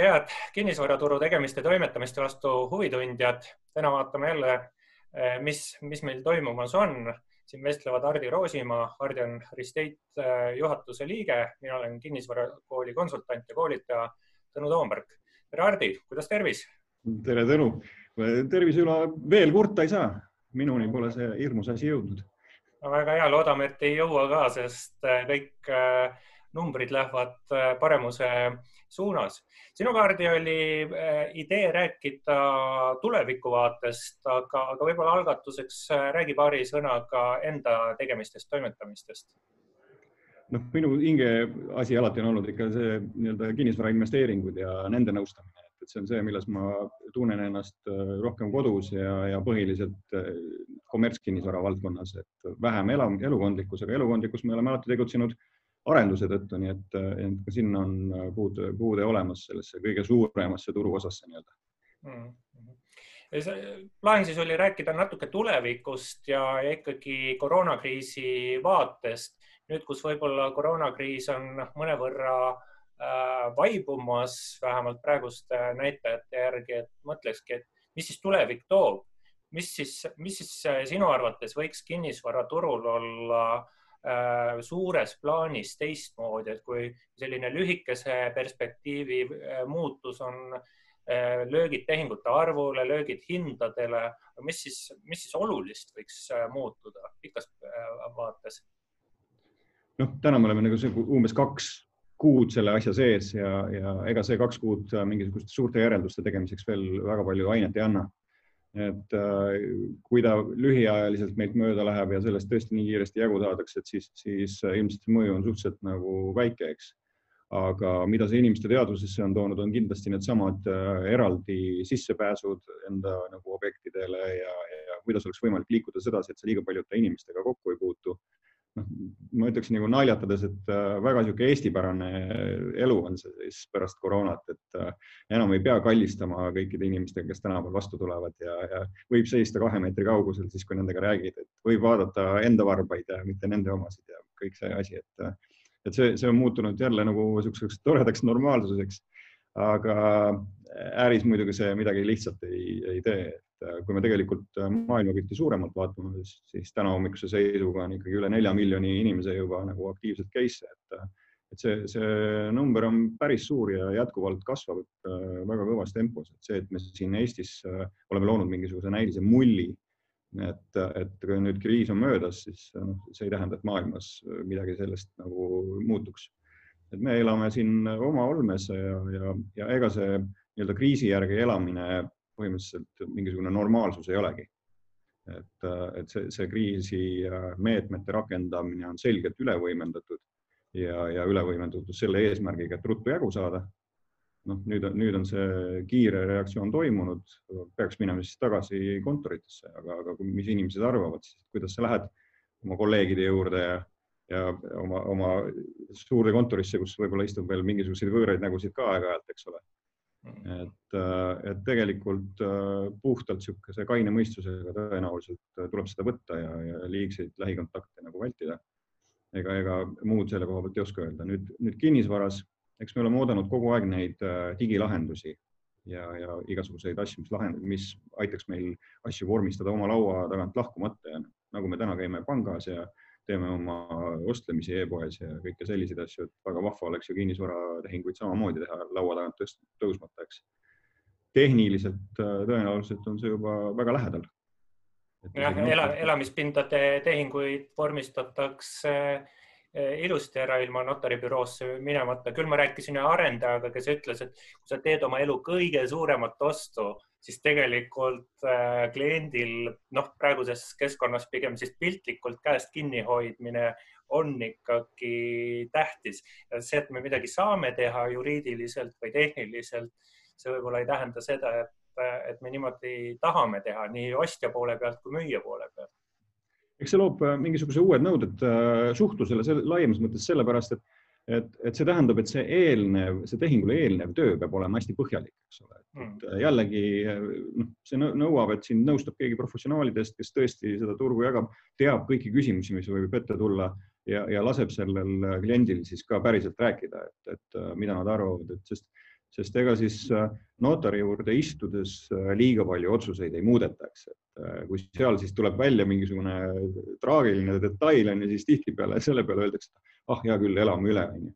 head kinnisvaraturu tegemiste toimetamiste vastu huvitundjad. täna vaatame jälle, eh, mis, mis meil toimumas on. siin vestlevad Hardi Roosimaa, Hardi on Restate eh, juhatuse liige, mina olen kinnisvarakooli konsultant ja koolitaja Tõnu Toomberg. tere, Hardi, kuidas tervis? tere, Tõnu. tervise üle veel kurta ei saa, minuni pole see hirmus asi jõudnud. no väga hea, loodame, et ei jõua ka, sest eh, kõik numbrid lähevad paremuse suunas. sinu kaardi oli äh, idee rääkida tulevikuvaatest, aga, aga võib-olla algatuseks äh, räägi paari sõnaga enda tegemistest, toimetamistest. Noh, minu hinge asi alati on olnud ikka see nii-öelda kinnisvara investeeringud ja nende nõustamine, et see on see, milles ma tunnen ennast äh, rohkem kodus ja, ja põhiliselt kommertskinnisvara valdkonnas, et vähem elu, elukondlikkus, aga elukondlikkus me oleme alati tegutsenud arenduse tõttu, nii et, et ka sinna on puud, puude olemas sellesse kõige suuremasse turuosasse nii-öelda mm. -hmm. plaan siis oli rääkida natuke tulevikust ja, ikkagi koroonakriisi vaatest. nüüd, kus võib-olla koroonakriis on mõnevõrra äh, vaibumas, vähemalt praeguste näitajate järgi, et mõtlekski, et mis siis tulevik toob, mis siis, mis siis sinu arvates võiks kinnisvaraturul olla äh, Äh, suures plaanis teistmoodi, et kui selline lühikese perspektiivi äh, muutus on äh, löögid tehingute arvule, löögid hindadele, mis siis, mis siis olulist võiks muutuda pikas vaates? noh, täna me oleme nagu umbes kaks kuud selle asja sees ja, ja ega see kaks kuud mingisuguste suurte järelduste tegemiseks veel väga palju ainet ei anna et äh, kui ta lühiajaliselt meilt mööda läheb ja sellest tõesti nii kiiresti jagu saadakse, et siis, siis ilmselt see mõju on suhteliselt nagu väike, eks. aga mida see inimeste teadvusesse on toonud, on kindlasti needsamad äh, eraldi sissepääsud enda nagu objektidele ja, ja kuidas oleks võimalik liikuda sedasi, et sa liiga paljude inimestega kokku ei puutu noh, ma ütleksin nagu naljatades, et äh, väga niisugune eestipärane elu on see siis pärast koroonat, et äh, enam ei pea kallistama kõikide inimestega, kes tänaval vastu tulevad ja, ja võib seista kahe meetri kaugusel siis, kui nendega räägid, et võib vaadata enda varbaid ja mitte nende omasid ja kõik see asi, et, äh, et see, see on muutunud jälle nagu niisuguseks toredaks normaalsuseks. aga äris muidugi see midagi lihtsalt ei, ei tee Äh, kui me tegelikult äh, maailmapilti suuremalt vaatame, siis täna hommikuse seisuga on ikkagi üle nelja miljoni inimese juba nagu aktiivselt case'e, et, äh, et see, see number on päris suur ja jätkuvalt kasvab väga kõvas tempos, et see, et me siin Eestis oleme loonud mingisuguse näilise mulli, et, et kui nüüd kriis on möödas, siis noh, see ei tähenda, et maailmas midagi sellest nagu muutuks. et me elame siin oma olmes ja, ja, ja ega see nii-öelda kriisi järgi elamine põhimõtteliselt mingisugune normaalsus ei olegi. et, et see, see kriisi meetmete rakendamine on selgelt üle võimendatud ja, ja üle võimendatud selle eesmärgiga, et ruttu jagu saada. noh, nüüd on, nüüd on see kiire reaktsioon toimunud, peaks minema siis tagasi kontoritesse, aga, aga mis inimesed arvavad siis, kuidas sa lähed oma kolleegide juurde ja, ja oma, oma suurde kontorisse, kus võib-olla istub veel mingisuguseid võõraid nägusid ka aeg-ajalt, eks ole et, äh, et tegelikult äh, puhtalt niisuguse kaine mõistusega tõenäoliselt äh, tuleb seda võtta ja, ja liigseid lähikontakte nagu vältida. ega, ega muud selle koha pealt ei oska öelda. nüüd, nüüd kinnisvaras, eks me oleme oodanud kogu aeg neid digilahendusi ja, ja igasuguseid asju, mis lahendavad, mis aitaks meil asju vormistada oma laua tagant lahkumata ja nagu me täna käime pangas ja teeme oma ostlemisi e-poes ja kõike selliseid asju, et väga vahva oleks ju kinnisvaratehinguid samamoodi teha laua tagant tõusmata, eks. tehniliselt äh, tõenäoliselt on see juba väga lähedal. jah, ela, elamispindade tehinguid vormistatakse äh, ilusti ära ilma notaribüroosse minemata, küll ma rääkisin ühe arendajaga, kes ütles, et kui sa teed oma elu kõige suuremat ostu siis tegelikult äh, kliendil noh, praeguses keskkonnas pigem siis piltlikult käest kinnihoidmine on ikkagi tähtis. see, et me midagi saame teha juriidiliselt või tehniliselt, see võib-olla ei tähenda seda, et, et me niimoodi tahame teha nii ostja poole pealt kui müüja poole pealt. eks see loob äh, mingisuguse uued nõuded äh, suhtlusele laiemas mõttes sellepärast, et et, et see tähendab, et see eelnev, see tehingule eelnev töö peab olema hästi põhjalik, eks ole. et mm. jällegi noh, see nõuab, et sind nõustab keegi professionaalidest, kes tõesti seda turgu jagab, teab kõiki küsimusi, mis võib ette tulla ja, ja laseb sellel kliendil siis ka päriselt rääkida, et, et mida nad arvavad, et sest sest ega siis äh, notari juurde istudes äh, liiga palju otsuseid ei muudeta, eks, et äh, kui seal siis tuleb välja mingisugune traagiline detail on ju, siis tihtipeale selle peale öeldakse, ah hea küll, elame üle, on ju.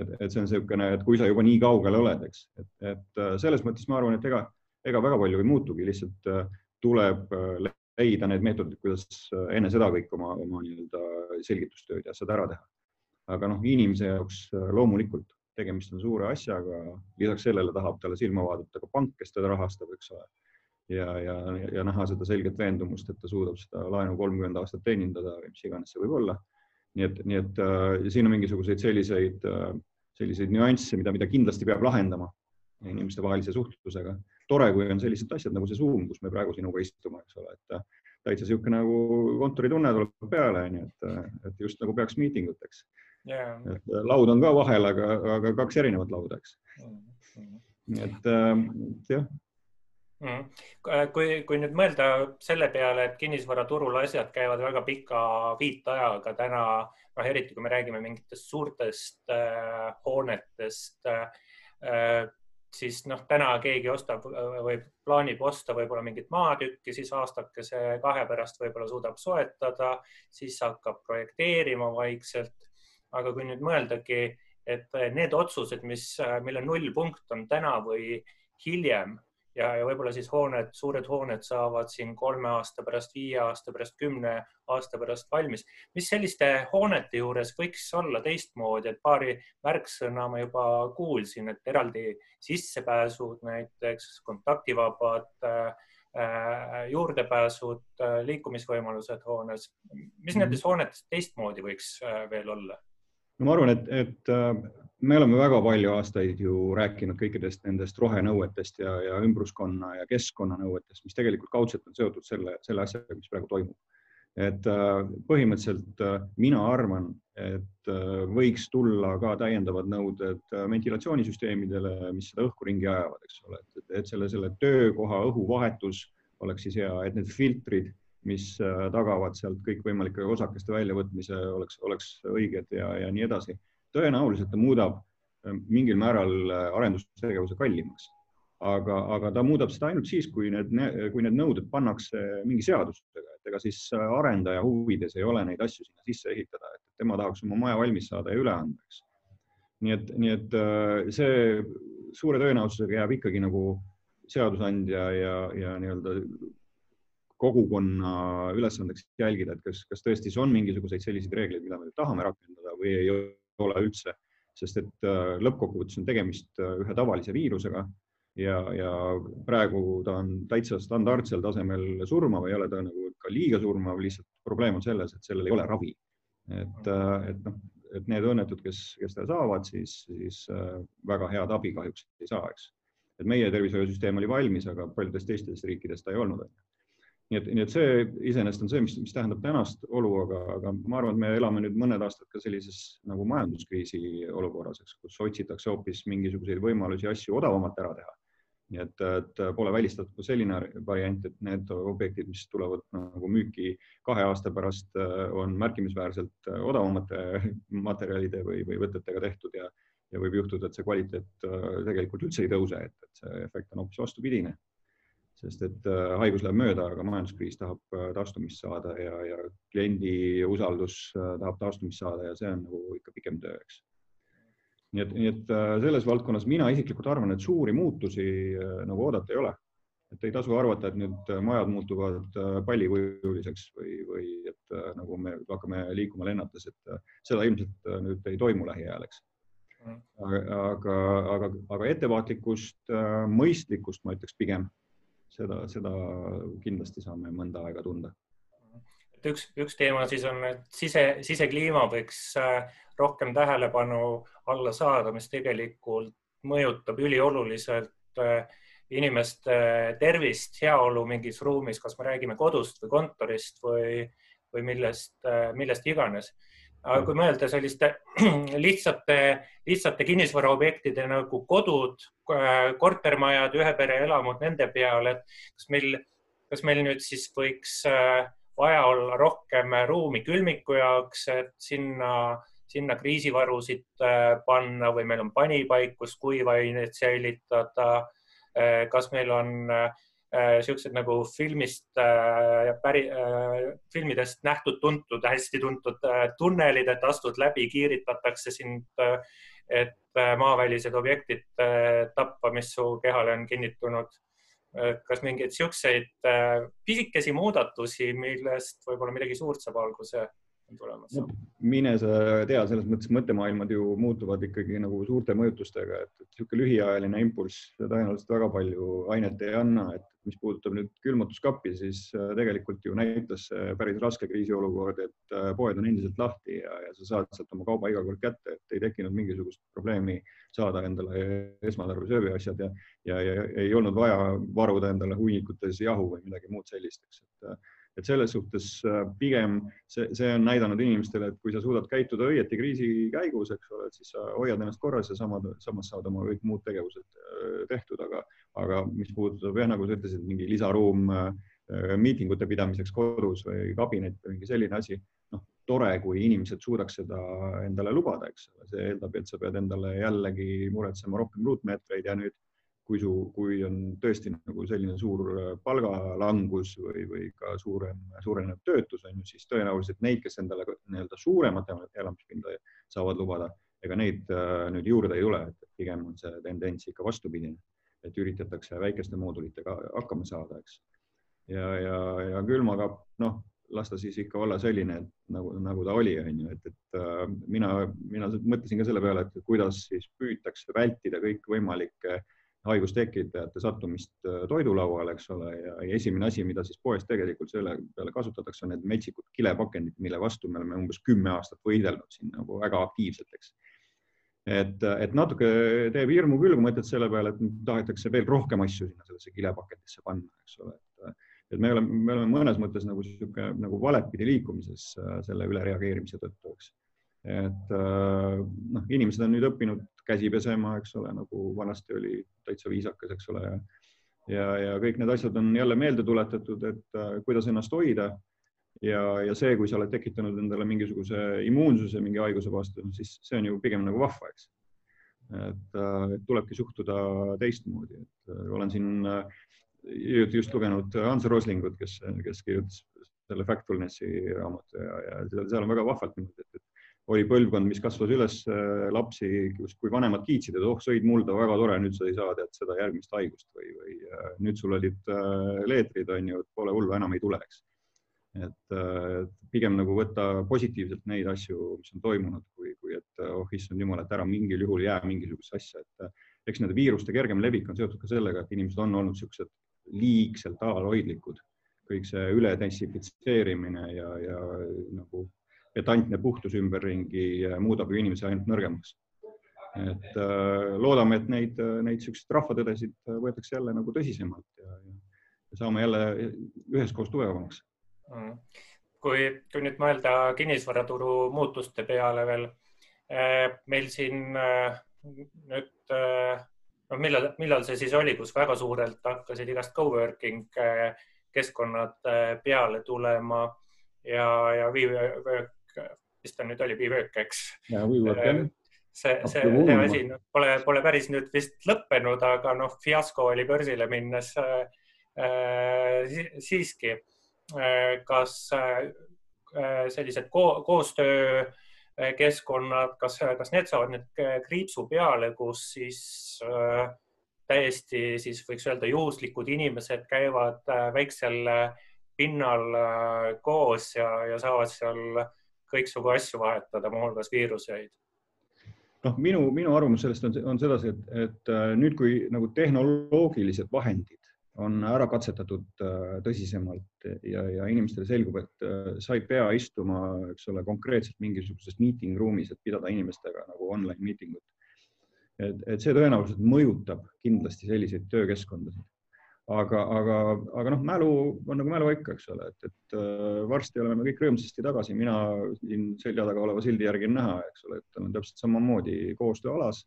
et, et see on niisugune, et kui sa juba nii kaugel oled, eks, et, et selles mõttes ma arvan, et ega, ega väga palju ei muutugi, lihtsalt tuleb leida need meetodid, kuidas enne seda kõik oma, oma nii-öelda selgitustööd ja asjad ära teha. aga noh, inimese jaoks loomulikult tegemist on suure asjaga, lisaks sellele tahab talle silma vaadata ka pank, kes teda rahastab, eks ole. ja, ja, ja näha seda selget veendumust, et ta suudab seda laenu kolmkümmend aastat teenindada või mis iganes see võib olla. Nii et, nii et äh, siin on mingisuguseid selliseid äh,, selliseid nüansse, mida, mida kindlasti peab lahendama inimestevahelise suhtlusega. tore, kui on sellised asjad nagu see Zoom, kus me praegu sinuga istume, eks ole, et äh, täitsa niisugune nagu kontoritunne tuleb peale, onju, et, äh, et just nagu peaks miitinguteks yeah.. et äh, laud on ka vahel, aga, aga kaks erinevat lauda, eks mm. -hmm. et äh, jah mm.. Kui, kui nüüd mõelda selle peale, et kinnisvaraturul asjad käivad väga pika viitajaga täna, noh, eriti kui me räägime mingitest suurtest äh, hoonetest äh,, siis noh, täna keegi ostab või plaanib osta võib-olla mingit maatükki, siis aastakese kahe pärast võib-olla suudab soetada, siis hakkab projekteerima vaikselt. Aga kui nüüd mõeldagi, et need otsused, mis, mille nullpunkt on täna või hiljem ja, ja võib-olla siis hooned, suured hooned saavad siin kolme aasta pärast, viie aasta pärast, kümne aasta pärast valmis. mis selliste hoonete juures võiks olla teistmoodi, et paari märksõna ma juba kuulsin, et eraldi sissepääsud näiteks, kontaktivabad äh, juurdepääsud, äh, liikumisvõimalused hoones. mis nendes mhm. hoonetes teistmoodi võiks äh, veel olla? No ma arvan, et, et äh, me oleme väga palju aastaid ju rääkinud kõikidest nendest rohenõuetest ja, ja ümbruskonna ja keskkonnanõuetest, mis tegelikult kaudselt on seotud selle, selle asjaga, mis praegu toimub. et äh, põhimõtteliselt äh, mina arvan, et võiks tulla ka täiendavad nõuded ventilatsioonisüsteemidele, mis seda õhku ringi ajavad, eks ole, et, selle, selle töökoha õhuvahetus oleks siis hea, et need filtrid mis äh, tagavad sealt kõikvõimalike osakeste väljavõtmise, oleks, oleks õiged ja, ja nii edasi. tõenäoliselt ta muudab äh, mingil määral äh, arendustegevuse kallimaks, aga, aga ta muudab seda ainult siis, kui need, kui need nõuded pannakse mingi seadusega, et ega siis arendaja huvides ei ole neid asju sinna sisse ehitada, et tema tahaks oma maja valmis saada ja üle anda, eks. nii et, nii et see suure tõenäosusega jääb ikkagi nagu seadusandja ja, ja nii-öelda kogukonna ülesandeks jälgida, et kas, kas tõesti on mingisuguseid selliseid reegleid, mida me tahame rakendada või ei ole üldse, sest et äh, lõppkokkuvõttes on tegemist äh, ühe tavalise viirusega ja, ja praegu ta on täitsa standardsel tasemel surmav, ei ole ta nagu ka liiga surmav, lihtsalt probleem on selles, et sellel ei ole ravi. et, äh, et noh, et need õnnetud, kes, kes seda saavad, siis, siis väga head abi kahjuks ei saa, eks. et meie tervishoiusüsteem oli valmis, aga paljudes teistes riikides ta ei olnud nii et, nii et see iseenesest on see, mis, mis tähendab tänast olu, aga, aga ma arvan, et me elame nüüd mõned aastad ka sellises nagu majanduskriisi olukorras, eks, kus otsitakse hoopis mingisuguseid võimalusi asju odavamalt ära teha. nii et, et pole välistatud ka selline variant, et need objektid, mis tulevad nagu müüki kahe aasta pärast, on märkimisväärselt odavamate materjalide või, või võtetega tehtud ja, ja võib juhtuda, et see kvaliteet tegelikult üldse ei tõuse, et, et see efekt on hoopis vastupidine sest et äh, haigus läheb mööda, aga majanduskriis tahab äh, taastumist saada ja, ja kliendi usaldus äh, tahab taastumist saada ja see on nagu ikka pikem töö, eks. nii et, nii et selles valdkonnas mina isiklikult arvan, et suuri muutusi nagu oodata ei ole. et ei tasu arvata, et nüüd majad muutuvad pallikujuliseks või, või et nagu me hakkame liikuma lennates, et seda ilmselt nüüd ei toimu lähiajal, eks mm. aga, aga, aga, aga ettevaatlikkust, mõistlikkust ma ütleks pigem seda, seda kindlasti saame mõnda aega tunda. et üks, üks teema siis on, et sise, sisekliima võiks äh, rohkem tähelepanu alla saada, mis tegelikult mõjutab ülioluliselt äh, inimeste tervist, heaolu mingis ruumis, kas me räägime kodust või kontorist või, või millest, äh, millest iganes aga kui mõelda selliste lihtsate, lihtsate kinnisvaraobjektide nagu kodud, kortermajad, ühe pere elamud, nende peale, et kas meil, kas meil nüüd siis võiks äh, vaja olla rohkem ruumi külmiku jaoks, et sinna, sinna kriisivarusid panna või meil on panipaik, kus kuivaineid säilitada. kas meil on niisugused nagu filmist päri, filmidest nähtud-tuntud, hästi tuntud tunnelid, et astud läbi, kiiritatakse sind, et maavälised objektid tappa, mis su kehale on kinnitunud. Kas mingeid siukseid äh, pisikesi muudatusi, millest võib-olla midagi suurt saab alguse on tulemas no,? mine sa tea, selles mõttes mõttemaailmad ju muutuvad ikkagi nagu suurte mõjutustega, et niisugune lühiajaline impulss tõenäoliselt väga palju ainet ei anna, et mis puudutab nüüd külmutuskappi, siis äh, tegelikult ju näitas päris raske kriisiolukord, et äh, poed on endiselt lahti ja, ja sa saad sealt oma kauba iga kord kätte, et ei tekkinud mingisugust probleemi saada endale esmatarbesöögiasjad ja, ja, ja ei olnud vaja varuda endale hunnikutes jahu või midagi muud sellist, eks, et et selles suhtes äh, pigem see, see on näidanud inimestele, et kui sa suudad käituda õieti kriisi käigus, eks ole, et siis sa hoiad ennast korras ja samad, samas saad oma kõik muud tegevused äh, tehtud, aga, aga mis puudutab jah, nagu sa ütlesid, mingi lisaruum äh, miitingute pidamiseks kodus või kabinet või mingi selline asi, noh, tore, kui inimesed suudaks seda endale lubada, eks ole, see eeldab, et sa pead endale jällegi muretsema rohkem ruutmeetreid ja nüüd kui su, kui on tõesti nagu selline suur äh, palgalangus või, või ka suurem, suurenev töötus on ju, siis tõenäoliselt neid, kes endale nii-öelda suuremat elamispinda saavad lubada, ega neid äh, nüüd juurde ei tule, et pigem on see tendents ikka vastupidine, et üritatakse väikeste moodulitega hakkama saada, eks. ja, ja, ja külmakapp, noh, las ta siis ikka olla selline, et nagu, nagu ta oli, on ju, et, et äh, mina, mina mõtlesin ka selle peale, et kuidas siis püütakse vältida kõikvõimalikke äh, haigustekitajate sattumist äh, toidulauale, eks ole, ja esimene asi, mida siis poes tegelikult selle peale kasutatakse, on need metsikud kilepakendid, mille vastu me oleme umbes kümme aastat võidelnud siin nagu väga aktiivselt, eks. et, et natuke teeb hirmu küll, kui mõtled selle peale, et tahetakse veel rohkem asju sinna sellesse kilepakendisse panna, eks ole, et et me oleme, me oleme mõnes mõttes nagu niisugune nagu valepidi liikumises äh, selle ülereageerimise tõttu, eks et äh, noh, inimesed on nüüd õppinud käsi pesema, eks ole, nagu vanasti oli täitsa viisakas, eks ole, ja ja, kõik need asjad on jälle meelde tuletatud, et äh, kuidas ennast hoida ja, ja see, kui sa oled tekitanud endale mingisuguse immuunsuse mingi haiguse vastu, siis see on ju pigem nagu vahva, eks. et äh, tulebki suhtuda teistmoodi, et olen siin äh, just lugenud Hans Roslingut, kes, kes kirjutas selle Factfulnessi raamatu ja, ja seal on väga vahvalt niimoodi, et, et oli põlvkond, mis kasvas üles äh, lapsi, kui vanemad kiitsid, et oh, sõid mulda, väga tore, nüüd sa ei saa tead seda järgmist haigust või, või äh, nüüd sul olid äh, leetrid, on ju, et pole hullu, enam ei tule, eks. et pigem nagu võtta positiivselt neid asju, mis on toimunud, kui, kui et oh issand jumal, et ära mingil juhul jää mingisugusesse asja, et eks nende viiruste kergem levik on seotud ka sellega, et inimesed on olnud niisugused liigselt alalhoidlikud, kõik see üledentsifitseerimine ja, ja nagu pedantne puhtus ümberringi muudab ju inimese ainult nõrgemaks. et äh, loodame, et neid, neid niisuguseid rahvatõdesid võetakse jälle nagu tõsisemalt ja, ja saame jälle üheskoos tugevamaks mm.. kui, kui nüüd mõelda kinnisvaraturu muutuste peale veel, meil siin nüüd noh, millal, millal see siis oli, kus väga suurelt hakkasid igast co-working keskkonnad peale tulema ja, ja WeWork mis ta nüüd oli, WeWork, eks. Äh, see, see, see asi pole, pole päris nüüd vist lõppenud, aga noh, fiasko oli börsile minnes äh, äh siiski äh,. kas äh, sellised ko koostöökeskkonnad, kas, kas need saavad nüüd kriipsu peale, kus siis äh, täiesti siis võiks öelda juhuslikud inimesed käivad väiksel pinnal koos ja, ja saavad seal kõiksugu asju vahetada, muuhulgas viiruseid noh, minu, minu arvamus sellest on, on sedasi, et, et äh, nüüd, kui nagu tehnoloogilised vahendid on ära katsetatud äh, tõsisemalt ja, ja inimestele selgub, et äh, sa ei pea istuma, eks ole, konkreetselt mingisuguses meeting ruumis, et pidada inimestega nagu online miitingut. et, et see tõenäoliselt mõjutab kindlasti selliseid töökeskkondasid aga, aga, aga noh, mälu on nagu mälu ikka, eks ole, et, et äh, varsti oleme kõik rõõmsasti tagasi, mina siin selja taga oleva sildi järgi on näha, eks ole, et olen täpselt samamoodi koostööalas.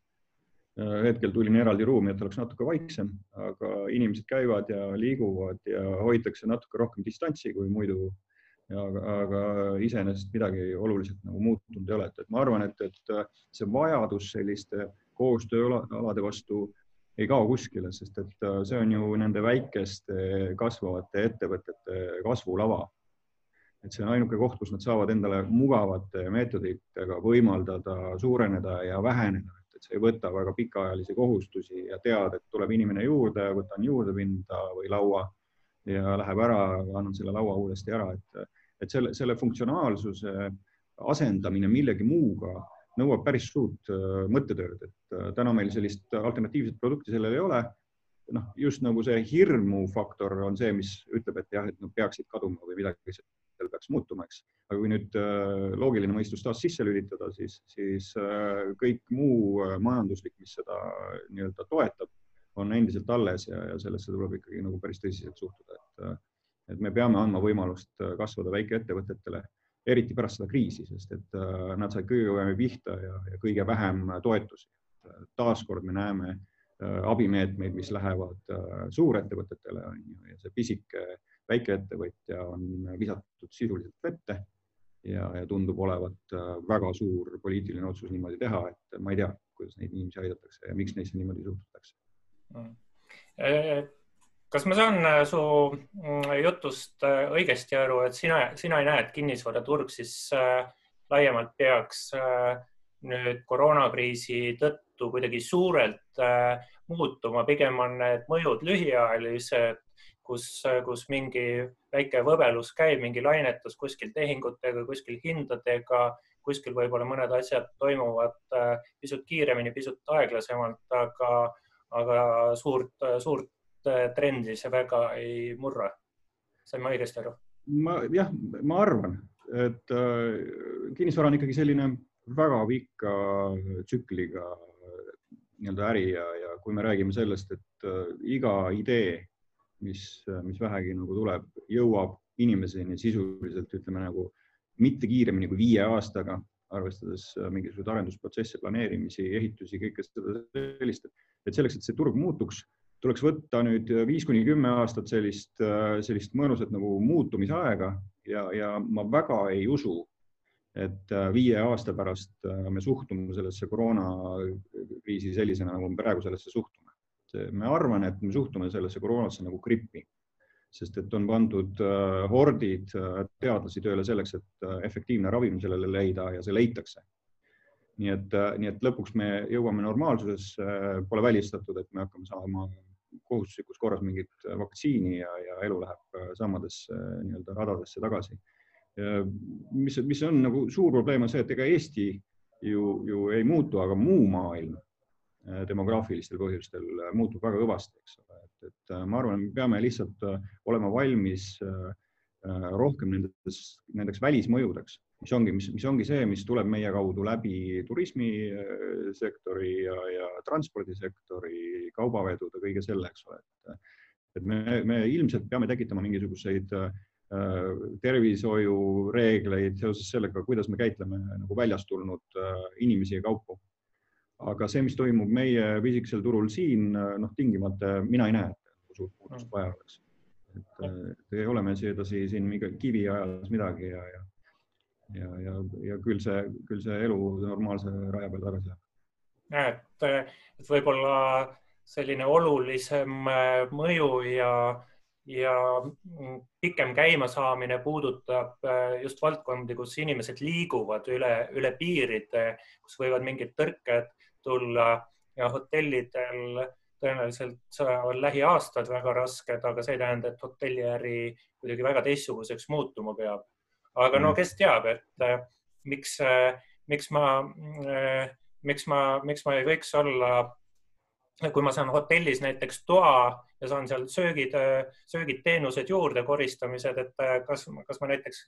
Äh, hetkel tulin eraldi ruumi, et oleks natuke vaiksem, aga inimesed käivad ja liiguvad ja hoitakse natuke rohkem distantsi kui muidu aga, aga iseenesest midagi oluliselt nagu muutunud ei ole, et, et ma arvan, et, et see vajadus selliste koostööalade vastu ei kao kuskile, sest et see on ju nende väikeste kasvavate ettevõtete kasvulava. et see on ainuke koht, kus nad saavad endale mugavate meetoditega võimaldada suureneda ja väheneda, et see ei võta väga pikaajalisi kohustusi ja tead, et tuleb inimene juurde, võtan juurdepinda või laua ja läheb ära, annan selle laua uuesti ära, et et selle, selle funktsionaalsuse asendamine millegi muuga nõuab päris suurt äh, mõttetööd, et äh, täna meil sellist alternatiivset produkti sellel ei ole. noh, just nagu see hirmufaktor on see, mis ütleb, et jah, et nad peaksid kaduma või midagi seal peaks muutuma, eks. aga kui nüüd äh, loogiline mõistus taas sisse lülitada, siis, siis kõik muu majanduslik, mis seda nii-öelda toetab, on endiselt alles ja, ja sellesse tuleb ikkagi nagu päris tõsiselt suhtuda, et et me peame andma võimalust kasvada väikeettevõtetele, eriti pärast seda kriisi, sest et äh, nad said kõige kõvemini pihta ja, ja kõige vähem toetusi. taaskord me näeme äh, abimeetmeid, mis lähevad suurettevõtetele on ju ja see pisike väikeettevõtja on visatud sisuliselt vette ja, ja tundub olevat väga suur poliitiline otsus niimoodi teha, et ma ei tea, kuidas neid inimesi aidatakse ja miks neisse niimoodi suhtutakse mm kas ma saan äh, su mm, jutust äh, õigesti aru, et sina, sina ei näe, et kinnisvaraturg siis äh, laiemalt peaks nüüd koroonakriisi tõttu kuidagi suurelt muutuma, pigem on need mõjud lühiajalised, kus, kus mingi väike võbelus käib, mingi lainetus kuskil tehingutega, kuskil hindadega, kuskil võib-olla mõned asjad toimuvad pisut kiiremini, pisut aeglasemalt, aga, aga suurt, suurt trendi see väga ei murra. sain ma õigesti aru? ma jah, ma arvan, et äh, kinnisvara on ikkagi selline väga pika tsükliga nii-öelda äri ja, ja kui me räägime sellest, et äh, iga idee, mis, mis vähegi nagu tuleb, jõuab inimeseni sisuliselt ütleme nagu mitte kiiremini kui viie aastaga, arvestades mingisuguseid arendusprotsesse, planeerimisi, ehitusi, kõike seda sellist, et selleks, et see turg muutuks tuleks võtta nüüd viis kuni kümme aastat sellist, sellist mõnusat nagu muutumisaega ja, ja ma väga ei usu, et viie aasta pärast me suhtume sellesse koroonakriisi sellisena, nagu me praegu sellesse suhtume. me arvan, et me suhtume sellesse koroonasse nagu grippi, sest et on pandud hordid teadlasi tööle selleks, et efektiivne ravim sellele leida ja see leitakse nii et, nii et lõpuks me jõuame normaalsusesse, pole välistatud, et me hakkame saama kohustuslikus korras mingit äh, vaktsiini ja, ja elu läheb äh, samadesse äh, nii-öelda radadesse tagasi. mis, mis on nagu suur probleem, on see, et ega Eesti ju, ju ei muutu, aga muu maailm demograafilistel põhjustel muutub väga kõvasti, eks ole, et, et ma arvan, me peame lihtsalt olema valmis rohkem nendes, nendeks välismõjudeks mis ongi, mis, mis ongi see, mis tuleb meie kaudu läbi turismisektori ja, ja transpordisektori, kaubavedude, kõige selle, eks ole, et et me, me ilmselt peame tekitama mingisuguseid äh, tervishoiureegleid seoses sellega, kuidas me käitleme nagu väljast tulnud äh, inimesi ja kaupu. aga see, mis toimub meie pisikesel turul siin, noh, tingimata mina ei näe, et suurt muutust vaja oleks. Et ei ole meil sedasi siin kiviajas midagi ja, ja ja, ja, ja küll see, küll see elu normaalse raja peal tagasi läheb. et, et võib-olla selline olulisem äh, mõju ja, ja pikem käimasaamine puudutab äh, just valdkondi, kus inimesed liiguvad üle, üle piiride, kus võivad mingid tõrked tulla ja hotellidel tõenäoliselt on lähiaastad väga rasked, aga see ei tähenda, et hotelliäri kuidagi väga teistsuguseks muutuma peab aga no mm. kes teab, et äh, miks, äh, miks ma, äh, miks ma, miks ma ei võiks olla, kui ma saan hotellis näiteks toa ja saan seal söögid, söögid, teenused juurde, koristamised, et kas, kas ma näiteks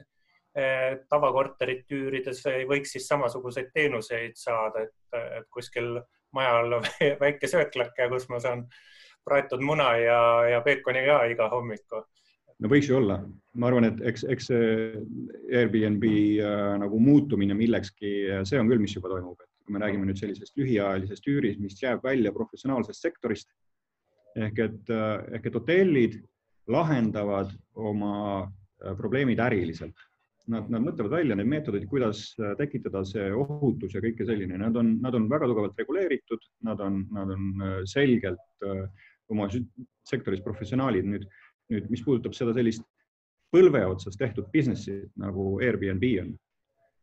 tavakorterit üürides ei võiks siis samasuguseid teenuseid saada, et, kuskil maja all väike sööklake, kus ma saan praetud muna ja, ja peekoni ka iga hommiku. No võiks ju olla, ma arvan, et eks, eks see Airbnb äh, nagu muutumine millekski, see on küll, mis juba toimub, et kui me räägime nüüd sellisest lühiajalisest üürist, mis jääb välja professionaalsest sektorist ehk et äh, ehk et hotellid lahendavad oma äh, probleemid äriliselt Nad, nad mõtlevad välja need meetodid, kuidas tekitada see ohutus ja kõike selline, nad on, nad on väga tugevalt reguleeritud, nad on, nad on selgelt oma sektoris professionaalid. nüüd, nüüd, mis puudutab seda sellist põlve otsas tehtud business'i nagu Airbnb on,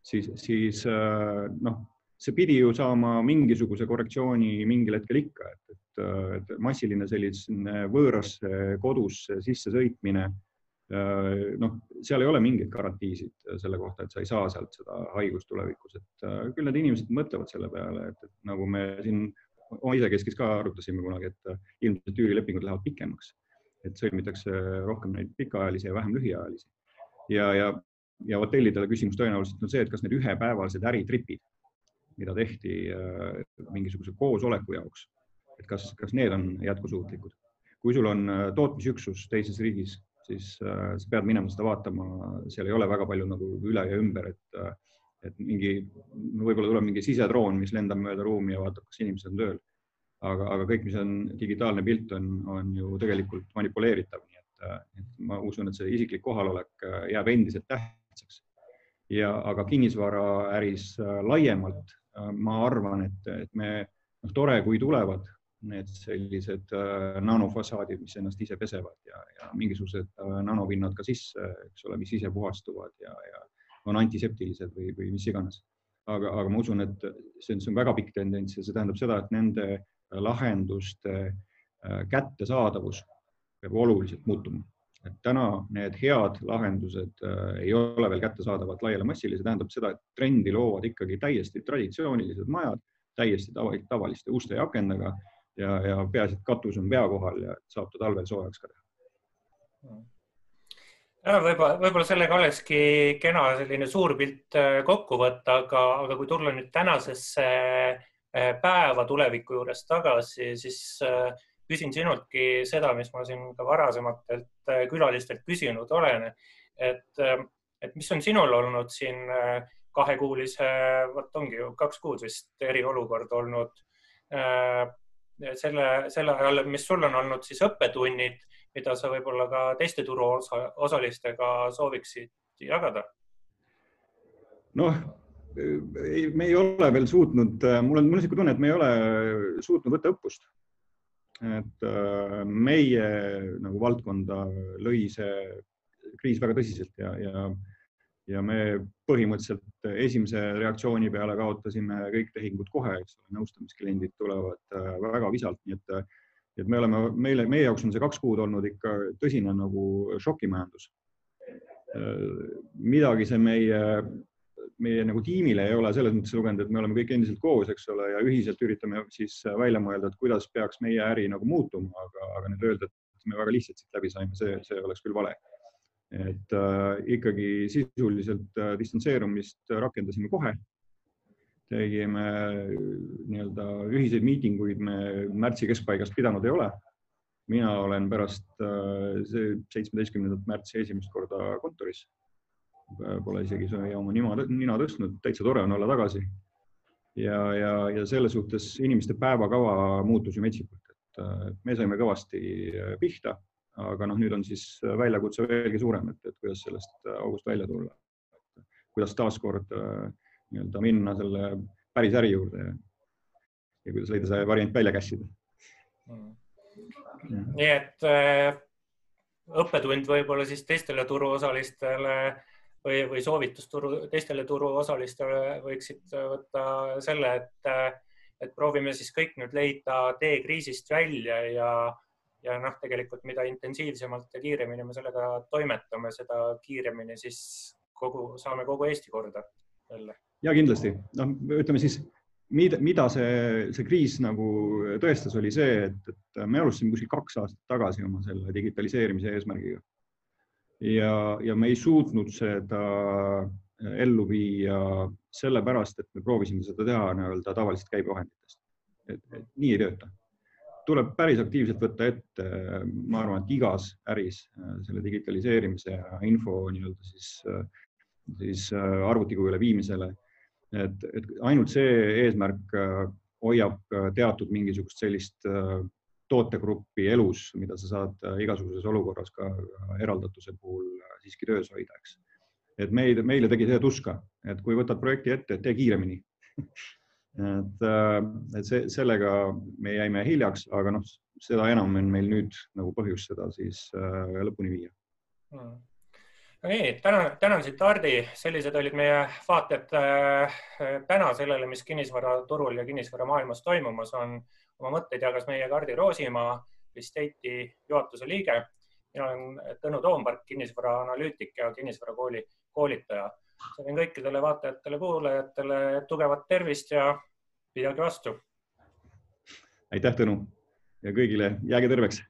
siis, siis noh, see pidi ju saama mingisuguse korrektsiooni mingil hetkel ikka, et, et, et massiline selline võõrasse kodusse sissesõitmine noh, seal ei ole mingeid garantiisid selle kohta, et sa ei saa sealt seda haigust tulevikus, et küll need inimesed mõtlevad selle peale, et, nagu me siin isekeskis ka arutasime kunagi, et ilmselt üürilepingud lähevad pikemaks, et sõlmitakse rohkem neid pikaajalisi ja vähem lühiajalisi. ja, ja, ja hotellidele küsimus tõenäoliselt on see, et kas need ühepäevalised äritripid, mida tehti äh, mingisuguse koosoleku jaoks, et kas, kas need on jätkusuutlikud. kui sul on äh, tootmisüksus teises riigis, siis äh, sa pead minema seda vaatama, seal ei ole väga palju nagu üle ja ümber, et, et mingi, võib-olla tuleb mingi sisedroon, mis lendab mööda ruumi ja vaatab, kas inimesed on tööl. aga, aga kõik, mis on digitaalne pilt, on, on ju tegelikult manipuleeritav, nii et, et ma usun, et see isiklik kohalolek jääb endiselt tähtsaks. ja, aga kinnisvaraäris laiemalt ma arvan, et, et me, noh, tore, kui tulevad need sellised äh, nanofassaadid, mis ennast ise pesevad ja, ja mingisugused äh, nanopinnad ka sisse, eks ole, mis ise puhastuvad ja, ja on antiseptilised või, või mis iganes. aga, aga ma usun, et see on, see on väga pikk tendents ja see tähendab seda, et nende lahenduste äh, kättesaadavus peab oluliselt muutuma. et täna need head lahendused ei ole veel kättesaadavad laiale massile, see tähendab seda, et trendi loovad ikkagi täiesti traditsioonilised majad, täiesti tavaliste uste ja akendega ja, ja peaasi, et katus on pea kohal ja saab ta talvel soojaks ka teha. võib-olla, võib-olla sellega olekski kena selline suur pilt äh, kokku võtta, aga, aga kui tulla nüüd tänasesse äh, päeva tuleviku juures tagasi, siis äh, küsin sinultki seda, mis ma siin ka varasematelt külalistelt küsinud olen, et, et mis on sinul olnud siin kahekuulise, vot ongi ju kaks kuud vist eriolukord olnud selle, selle ajal, mis sul on olnud siis õppetunnid, mida sa võib-olla ka teiste turuosalistega sooviksid jagada? noh, me ei ole veel suutnud, mul on, mul on niisugune tunne, et me ei ole suutnud võtta õppust. et äh, meie nagu valdkonda lõi see kriis väga tõsiselt ja, ja ja me põhimõtteliselt esimese reaktsiooni peale kaotasime kõik tehingud kohe, eks ole, nõustamiskliendid tulevad äh, väga visalt, nii et, et me oleme, meile, meie jaoks on see kaks kuud olnud ikka tõsine nagu šokimajandus. Äh, midagi see meie, meie nagu tiimile ei ole selles mõttes lugenud, et me oleme kõik endiselt koos, eks ole, ja ühiselt üritame siis välja mõelda, et kuidas peaks meie äri nagu muutuma, aga, aga nüüd öelda, et me väga lihtsalt siit läbi saime, see, see oleks küll vale et äh, ikkagi sisuliselt äh, distantseerumist rakendasime kohe. tegime äh, nii-öelda ühiseid miitinguid me märtsi keskpaigast pidanud ei ole. mina olen pärast äh, seitsmeteistkümnendat märtsi esimest korda kontoris. Pole isegi oma nina, nina tõstnud, täitsa tore on olla tagasi. ja, ja, ja selles suhtes inimeste päevakava muutus ju metsikult, et äh, me saime kõvasti pihta aga noh, nüüd on siis väljakutse veelgi suurem, et, et kuidas sellest august välja tulla. kuidas taaskord äh, nii-öelda minna selle päris äri juurde ja, ja kuidas leida see variant välja kässida mm.. nii et äh, õppetund võib-olla siis teistele turuosalistele või, või soovitus turu, teistele turuosalistele võiksid võtta selle, et, et proovime siis kõik nüüd leida tee kriisist välja ja ja noh, tegelikult mida intensiivsemalt ja kiiremini me sellega toimetame, seda kiiremini siis kogu, saame kogu Eesti korda jälle. ja kindlasti, noh, ütleme siis, mida, mida see, see kriis nagu tõestas, oli see, et, et me alustasime kuskil kaks aastat tagasi oma selle digitaliseerimise eesmärgiga. ja, ja me ei suutnud seda ellu viia sellepärast, et me proovisime seda teha nii-öelda tavalistest käibevahenditest. et nii ei tööta tuleb päris aktiivselt võtta ette, ma arvan, et igas äris äh, selle digitaliseerimise ja info nii-öelda siis, äh, siis äh, arvutikujule viimisele. et, et ainult see eesmärk hoiab teatud mingisugust sellist tootegruppi elus, mida sa saad igasuguses olukorras ka eraldatuse puhul siiski töös hoida, eks. et meid, meile tegi see tuska, et kui võtad projekti ette, tee kiiremini et, äh, et see, sellega me jäime hiljaks, aga noh, seda enam on meil nüüd nagu põhjust seda siis äh, lõpuni viia hmm.. no nii, tänan, tänan sind, Hardi, sellised olid meie vaated äh, täna sellele, mis kinnisvaraturul ja kinnisvaramaailmas toimumas on. oma mõtteid jagas meiega Hardi Roosimaa, Estate'i juhatuse liige. mina olen Tõnu Toompark, kinnisvaraanalüütik ja kinnisvarakooli koolitaja soovin kõikidele vaatajatele-kuulajatele tugevat tervist ja pidage vastu. aitäh, Tõnu ja kõigile jääge terveks